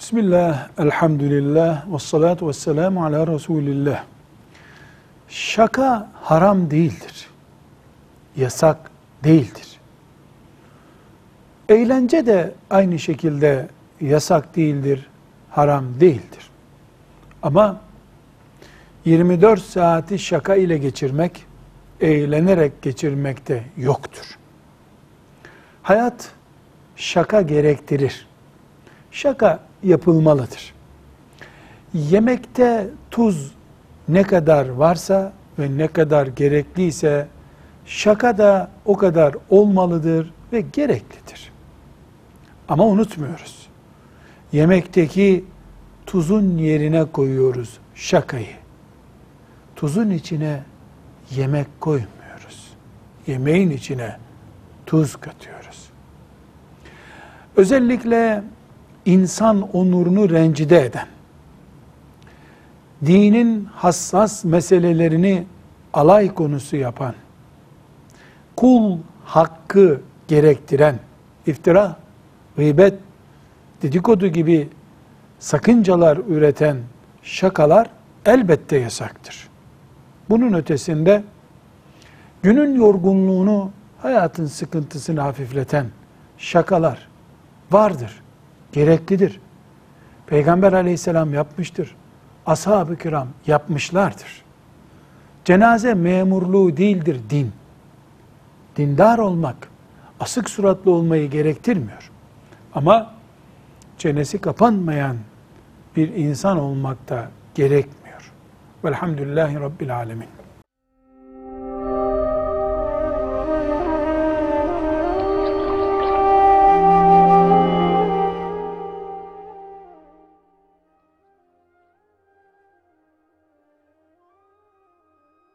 Bismillah, elhamdülillah, ve salatu ve selamu ala Resulillah. Şaka haram değildir. Yasak değildir. Eğlence de aynı şekilde yasak değildir, haram değildir. Ama 24 saati şaka ile geçirmek, eğlenerek geçirmekte yoktur. Hayat şaka gerektirir. Şaka yapılmalıdır. Yemekte tuz ne kadar varsa ve ne kadar gerekliyse şaka da o kadar olmalıdır ve gereklidir. Ama unutmuyoruz. Yemekteki tuzun yerine koyuyoruz şakayı. Tuzun içine yemek koymuyoruz. Yemeğin içine tuz katıyoruz. Özellikle insan onurunu rencide eden, dinin hassas meselelerini alay konusu yapan, kul hakkı gerektiren, iftira, gıybet, dedikodu gibi sakıncalar üreten şakalar elbette yasaktır. Bunun ötesinde günün yorgunluğunu, hayatın sıkıntısını hafifleten şakalar vardır, gereklidir. Peygamber aleyhisselam yapmıştır. Ashab-ı kiram yapmışlardır. Cenaze memurluğu değildir din. Dindar olmak, asık suratlı olmayı gerektirmiyor. Ama çenesi kapanmayan bir insan olmak da gerekmiyor. Velhamdülillahi Rabbil Alemin.